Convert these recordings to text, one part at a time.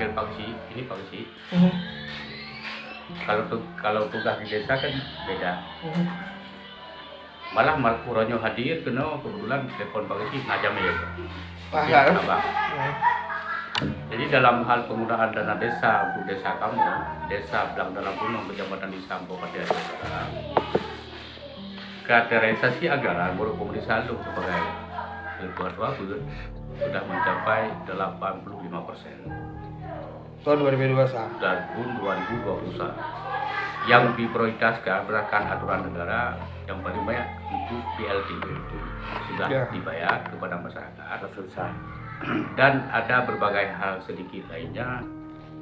panggil Pak Si, ini Pak Si. Mhm. Kalau tu, kalau tugas di desa kan beda. Mhm. Malah mal kuranyo hadir kena kebetulan telepon Pak Si ngajam ya. Wah, Ya. Jadi dalam hal penggunaan dana desa untuk desa kamu, desa Belang Dalam Gunung, Kecamatan Isam, Kabupaten Saudara, kategorisasi anggaran menurut Komisi Salung sebagai ketua sudah mencapai 85 persen Tahun 2021. tahun 2021 yang diprioritaskan berdasarkan aturan negara yang paling banyak untuk BLT sudah Ya. dibayar kepada masyarakat. Selesai. Dan ada berbagai hal sedikit lainnya.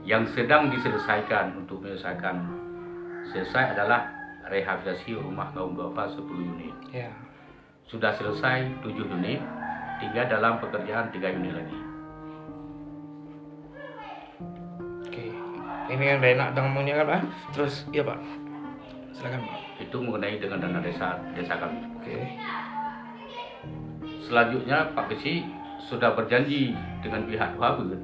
Yang sedang diselesaikan untuk menyelesaikan selesai adalah rehabilitasi rumah kaum duafa 10 unit. Ya. sudah selesai 7 unit tinggal dalam pekerjaan 3 unit lagi Ini yang udah enak ngomongnya kan, Pak? Terus, iya, Pak. Silakan, Pak. itu mengenai dengan dana desa desa kami Oke. selanjutnya Pak Besi sudah berjanji dengan pihak Wabur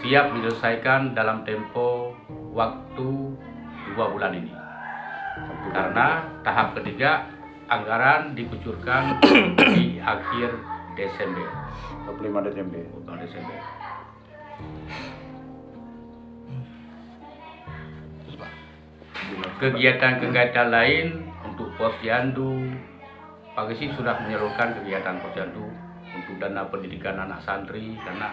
siap menyelesaikan dalam tempo waktu dua bulan ini karena tahap ketiga anggaran dikucurkan di akhir Desember 25 Desember bukan Desember kegiatan-kegiatan lain untuk posyandu. Pak Gesi sudah menyalurkan kegiatan posyandu untuk dana pendidikan anak santri dana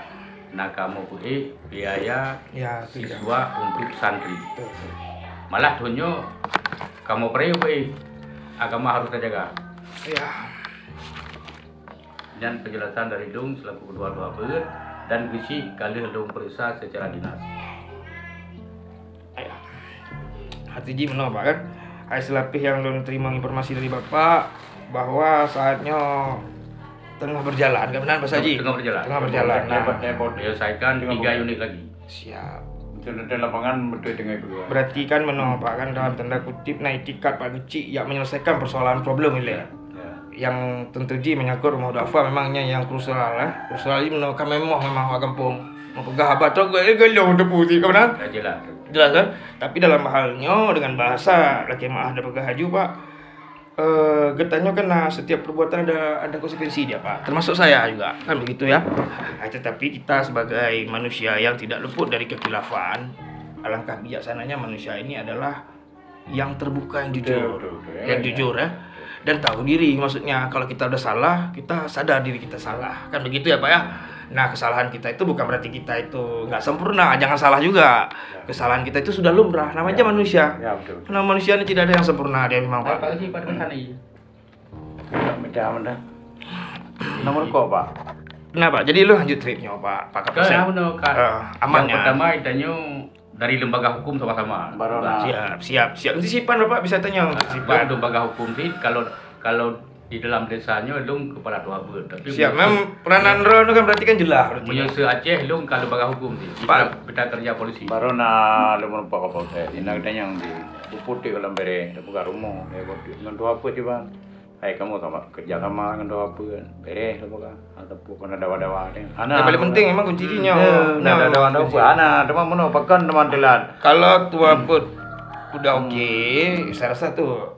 nakamo PE biaya Ya, itu ya. siswa untuk santri. Malah tunyo kamu pray PE agama harus terjaga Ya. dan penjelasan dari Dung selaku kedua dua ber dan Gesi kali Dung periksa secara dinas Ji menolak Pak kan? Hai selapih yang belum terima informasi dari Bapak bahwa saatnya tengah berjalan, kan benar Pak Haji? Tengah berjalan. Tengah berjalan. Nah, Dapat dapat menyelesaikan tiga unit lagi siap. Di lapangan betul dengan kedua. Berarti kan menolak Pak kan dalam tanda kutip naik tiket Pak Kecik yang menyelesaikan persoalan problem ini. Ya. Yang tentu Ji menyangkut rumah duafa memangnya yang krusial lah. Krusial ini menolak memang memang kampung. Mau pegah abad tu gue gelong depu sih, kan benar? Dah jelas. Jelas kan? Tapi dalam halnya dengan bahasa laki maah ada pegah haju pak eh getanya kena setiap perbuatan ada ada konsekuensi dia pak. Termasuk saya juga kan begitu ya? Nah, tetapi kita sebagai manusia yang tidak luput dari kekilafan alangkah bijaksananya manusia ini adalah yang terbuka yang jujur. Yang jujur ya. Dan tahu diri maksudnya kalau kita udah salah kita sadar diri kita salah. Kan begitu ya pak ya nah kesalahan kita itu bukan berarti kita itu nggak sempurna. Jangan salah juga. Kesalahan kita itu sudah lumrah. Namanya manusia. Ya betul. karena manusia ini tidak ada yang sempurna. Dia memang Pak pak. Gesi pada sana iya. Tidak beda benda. Nomor kok pak? nah pak. Jadi lu lanjut tripnya pak. Pak Ke kapten kan. Eh, aman yang ya? pertama ditanya dari lembaga hukum sama-sama. Barona. siap siap siap. Antisipan bapak. Bisa tanya Nah, antisipan lembaga hukum sih. Kalau kalau di dalam desanya lung kepala tua ber tapi siap memang peranan Ro itu kan berarti kan jelas berarti menyusul Aceh lung ke lembaga hukum sih. Pak. Kita, kita kerja polisi. Barona lumur pak apa saya. Ini kita yang di putih kalau bere, buka rumah. Ya kok dengan dua apa coba? Hai kamu sama kerja sama dengan dua apa kan? Bere, buka. Atau bukan ada dawa-dawa deh. yang paling penting memang kuncinya Nah, ada dawa-dawa apa? Ana, teman mana pakan teman telan. Kalau tua put udah oke, saya rasa tuh.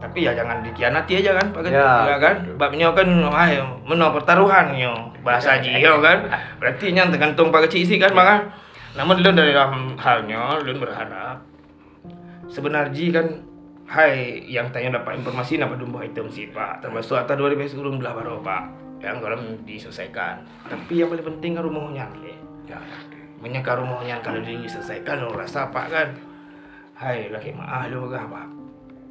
Tapi ya jangan dikhianati aja kan, Pak Ya. ya kan? Babnya kan, ayo, menang pertaruhan yo, bahasa Haji yo kan. Berarti yang tergantung Pak Kecil isi kan, maka. Namun lu dari dalam halnya, lu berharap sebenarnya kan Hai, yang tanya dapat informasi nama dumbo item sih Pak, termasuk atas 2000 sebelum belah baru Pak, yang kalau diselesaikan. Tapi yang paling penting kan rumahnya nih. Ya. Menyeka rumahnya kalau diselesaikan lo rasa Pak kan. Hai, laki maaf lu begah Pak.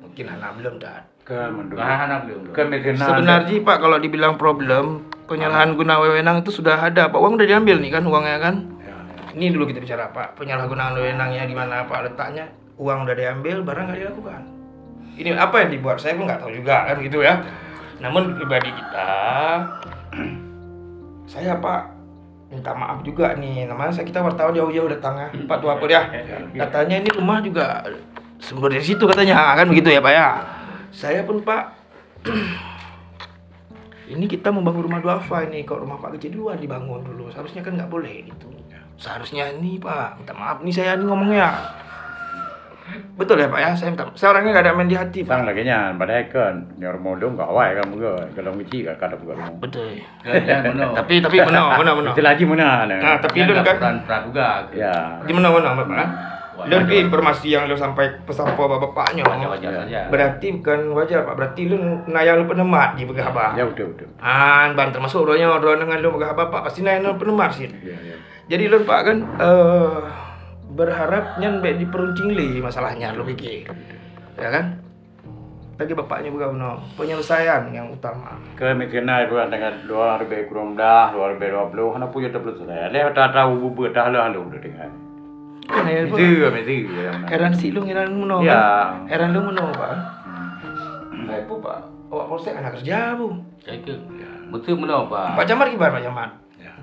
Mungkin anak belum dah. Kan. Nah, belum. Sebenarnya Pak kalau dibilang problem penyalahan guna wewenang itu sudah ada. Pak uang udah diambil nih kan uangnya kan. Ya, ya. Ini dulu kita bicara Pak, penyalahgunaan wewenangnya di mana Pak letaknya. Uang udah diambil, barang nggak dilakukan. Ini apa yang dibuat saya pun nggak tahu juga kan gitu ya. Namun pribadi kita, saya Pak minta maaf juga nih. Namanya saya kita wartawan jauh-jauh datang ya. Pak tua apa ya? Katanya ini rumah juga sumber dari situ katanya kan begitu ya Pak ya. Saya pun Pak ini kita membangun rumah duafa ini kok rumah Pak Kecil duluan dibangun dulu seharusnya kan nggak boleh gitu seharusnya ini Pak minta maaf nih saya ini ngomongnya betul ya Pak ya saya minta saya orangnya nggak ada main di hati Pak lagi nya, padahal kan nyor modong gak awai kan muka. Kalau kecil kan kada buka rumah. betul Kerja benar. tapi tapi benar benar benar Itu lagi mana? nah tapi lu kan peran praduga. Ya. di mana mana Bapak lu pi informasi yang lu sampai pesan po bapaknya Wajar-wajar saja. berarti bukan wajar Pak berarti lu nayang lu penemat di begah apa Ya betul betul. an ban termasuk ronya ro dengan lu begah apa pasti nayang lu penemat sih Ya ya. Jadi lu Pak kan eh berharap nyan baik diperuncing li masalahnya lu pikir. Ya kan? Bagi bapaknya bukan no. penyelesaian yang utama. Ke mikirna itu dengan dua ribu kurang dah, dua ribu dua puluh, hana punya tablet saya. Leh tak tahu bubu dah lah lu udah Kan ya, Pak? Itu itu ya. Heran sih lu heran meno Ya. kan? Heran lu meno Pak. Baik bu Pak. Awak polsek anak kerja bu. Saya ke. Betul benar Pak. Pak Jamar gimana Pak Jamar? Ya.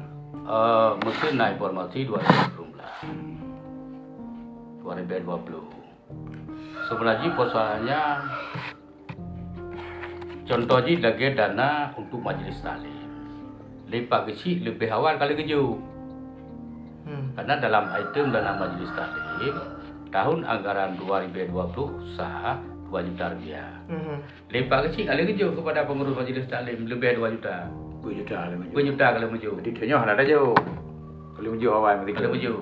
Eh, mesti naik informasi 2019. 2020. Sebenarnya persoalannya contohnya lagi dana untuk majelis taklim. Lepak kecil lebih awal kali keju. Hmm. Karena dalam item dana majelis taklim tahun anggaran 2020 sah 2 juta rupiah. Hmm. Kecil kali keju kepada pengurus majelis taklim lebih 2 juta. Bujuk dah lah. 2 juta kalau maju. Jadi dia ada jauh. Kalau muncul awal mesti Kalau maju.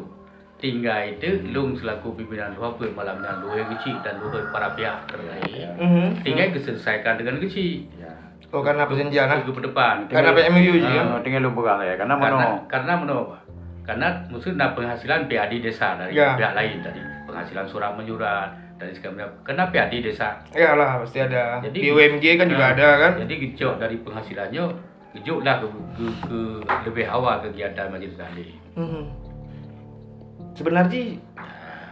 Tinggal itu Lung selaku pimpinan dua pun malamnya dua kecil dan dua para pihak terkait. Hmm. Tinggal diselesaikan dengan kecil. Ya. Oh karena perjanjian. Minggu ke depan. Karena PMU juga. Ah, tinggal lu pegang ya. Karena Karena mana? karena menapa? Karena mesti ada penghasilan PAD desa dari Ya. pihak lain dari penghasilan surat menyurat dari segala macam. Kena PAD desa. Ya lah pasti ada. Jadi- BUMG kan juga Nah, ada kan. Jadi gejok dari penghasilannya gejoklah ke, ke, ke lebih awal kegiatan majelis taklim. Hmm. Sebenarnya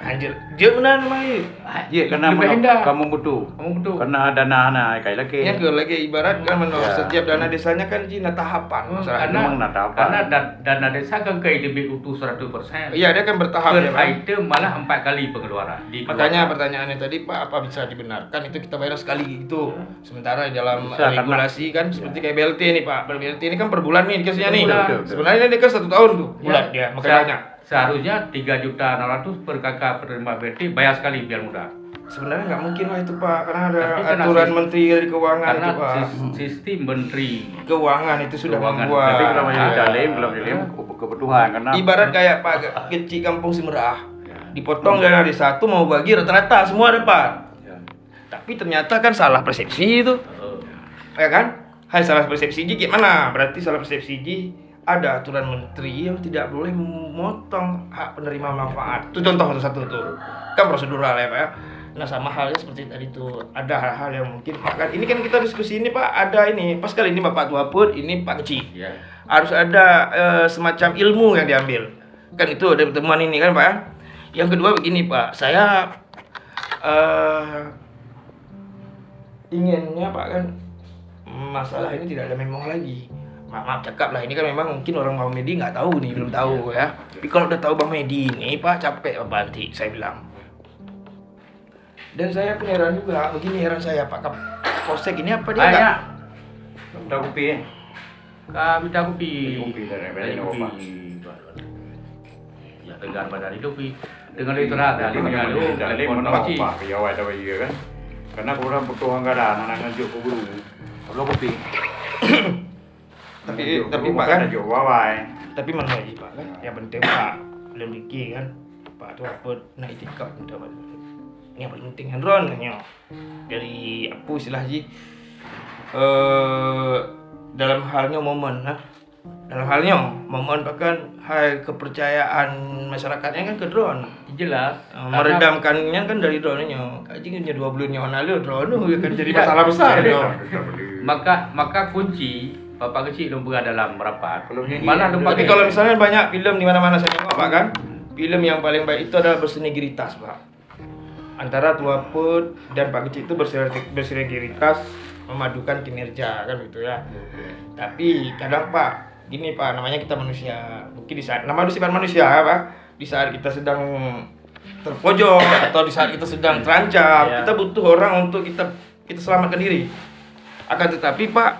anjir, dia benar mai. Ya, karena kamu butuh. Kamu betul. Karena dana anak kayak lagi. Ya ke lagi ibarat kan menurut Ya. setiap dana desanya kan Cina tahapan masalahnya. karena memang nak apa? karena dan- dana desa kan kayak lebih utuh 100%. Iya dia kan bertahap Per ya item malah empat kali pengeluaran. Di Makanya pertanyaannya tadi Pak apa bisa dibenarkan itu kita bayar sekali gitu. Sementara di dalam Bisa, karena- regulasi kan seperti kayak BLT nih Pak. BLT ini kan per bulan nih dikasihnya nih. Bulan. Sebenarnya dia kan satu tahun tuh bulan Ya, dia makanya. Seharusnya 3 juta 600 per kakak penerima BT bayar sekali biar mudah. Sebenarnya nggak mungkin lah itu Pak karena ada Tapi kan aturan Menteri Keuangan Karena itu Pak. sis- sistem menteri Keuangan itu sudah Keuangan. membuat. Tapi kalau mau jadi Ah. kebutuhan karena Ibarat kayak Pak kecil kampung Simerah. Ya. Dipotong dana di satu mau bagi rata-rata semua dapat. Ya. Tapi ternyata kan salah persepsi itu. eh, Ya kan? Hai salah persepsi Ji gimana? Berarti salah persepsi Ji ada aturan menteri yang tidak boleh memotong hak penerima manfaat. Itu contoh satu-satu tuh. Kan prosedural ya, Pak ya. Nah, sama halnya seperti tadi tuh. Ada hal-hal yang mungkin Pak kan ini kan kita diskusi ini Pak, ada ini. Pas kali ini Bapak Tua pun, ini Pak Kecil. ya. harus ada eh, semacam ilmu yang diambil kan itu ada pertemuan ini kan pak ya? yang kedua begini pak saya eh inginnya pak kan masalah ini tidak ada memang lagi maaf, maaf cakap lah ini kan memang mungkin orang Bang Medi nggak tahu nih belum tahu ya tapi kalau udah tahu Bang Medi ini pak capek pak nanti saya bilang dan saya pun heran juga begini heran saya pak Kap- Polsek ini apa dia Banyak. Udah kopi ya. Kami minta kopi. Kopi dari Dari Bali, kopi. Ya tegar itu kopi. Dengan itu rata telepon mana kopi. apa ya awal dah bagi kan. Karena kurang butuh anggaran anak ngajuk ke guru. Kalau kopi. Tapi tapi pak kan ngajuk wawai. tapi mana lagi pak kan? Yang penting pak belum dikir kan? Pak tu apa nak itikad minta apa ini yang penting kan Ron katanya. dari apa istilah ji eh dalam halnya momen nah dalam halnya momen bahkan hai kepercayaan masyarakatnya kan ke drone. Jelas. Eh, meredamkannya kan dari drone-nya kajingnya dua bulan yang lalu drone kan jadi Ya, masalah besar. Maka maka kunci Bapak kecil belum pernah dalam rapat. Malah ada- lupa Tapi kalau misalnya banyak film di mana-mana saya tengok Pak kan, film yang paling baik itu adalah bersinergitas Pak. Antara tua put dan Pak Kecil itu bersinergi- bersinergitas memadukan kinerja kan gitu ya. Tapi kadang Pak, gini Pak, namanya kita manusia. Mungkin di saat nama sifat manusia ya, Pak. Di saat kita sedang terpojok atau di saat kita sedang terancam, Ya. kita butuh orang untuk kita kita selamatkan diri. Akan tetapi Pak,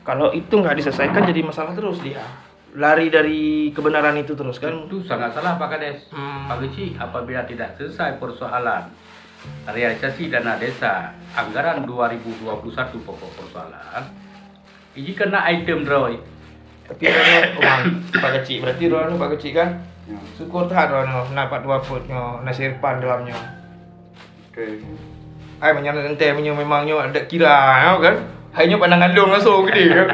Kalau itu nggak diselesaikan jadi masalah terus dia. Lari dari kebenaran itu terus kan. Itu sangat salah Pak Kades. Hmm. Pak Kecil, apabila tidak selesai persoalan realisasi dana desa anggaran 2021 pokok persoalan, ini kena item draw. Tapi Rono, oh, Pak Kecil berarti Rono Pak Kecil kan. Ya. Syukur tahan Rono, dapat dua footnya, nasir pan dalamnya. Oke. Ai menyana ente memangnya ada kira ya kan. Hanya pandangan dong langsung gede kan.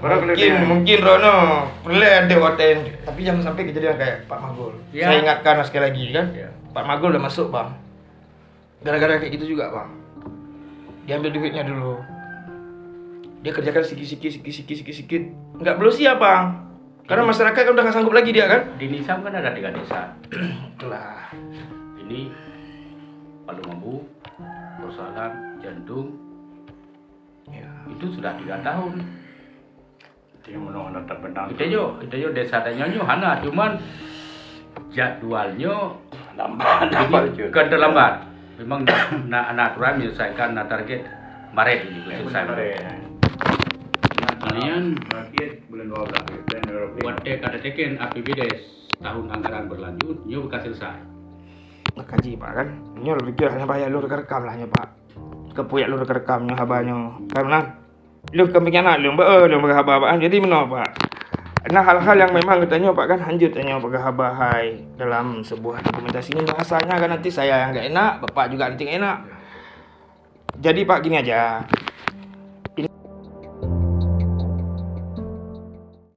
Baru Mungkin dia- mungkin Rono plan dia hotel tapi jangan sampai kejadian kayak Pak Magul. Ya. Saya ingatkan sekali lagi kan. Ya. Pak Magul udah masuk, Bang. Gara-gara kayak gitu juga, Bang. Diambil duitnya dulu. Dia kerjakan sikit-sikit sikit-sikit sikit-sikit. Enggak belum siap, Bang. Karena masyarakat kan udah nggak sanggup lagi dia kan. Di Nisam kan ada tiga desa. Itulah. Ini Palu Mambu, persoalan jantung, Ya. itu sudah tiga tahun. Dia menolak datang bentang. Itu yo, itu yo desa dan nyonya hana, cuman jadwalnya Lambat, lambat kan terlambat. Memang na na aturan menyelesaikan na target Maret ini selesai. Kalian Rakyat bulan 12 bulan Rabiul. buat kata teken APBD tahun anggaran berlanjut, nyo bukan selesai. Kaji Pak kan. Ini lu pikir hanya bayar lu rekam lah Pak. Kepuyak lu rekamnya habanya. Karena lu kemungkinan nak lu ba lu berhaba Jadi mana Pak? Nah hal-hal yang memang katanya Pak kan hanjut tanya berhabahai dalam sebuah dokumentasi ini bahasanya kan nanti saya yang nggak enak, Bapak juga nanti enak. Jadi Pak gini aja,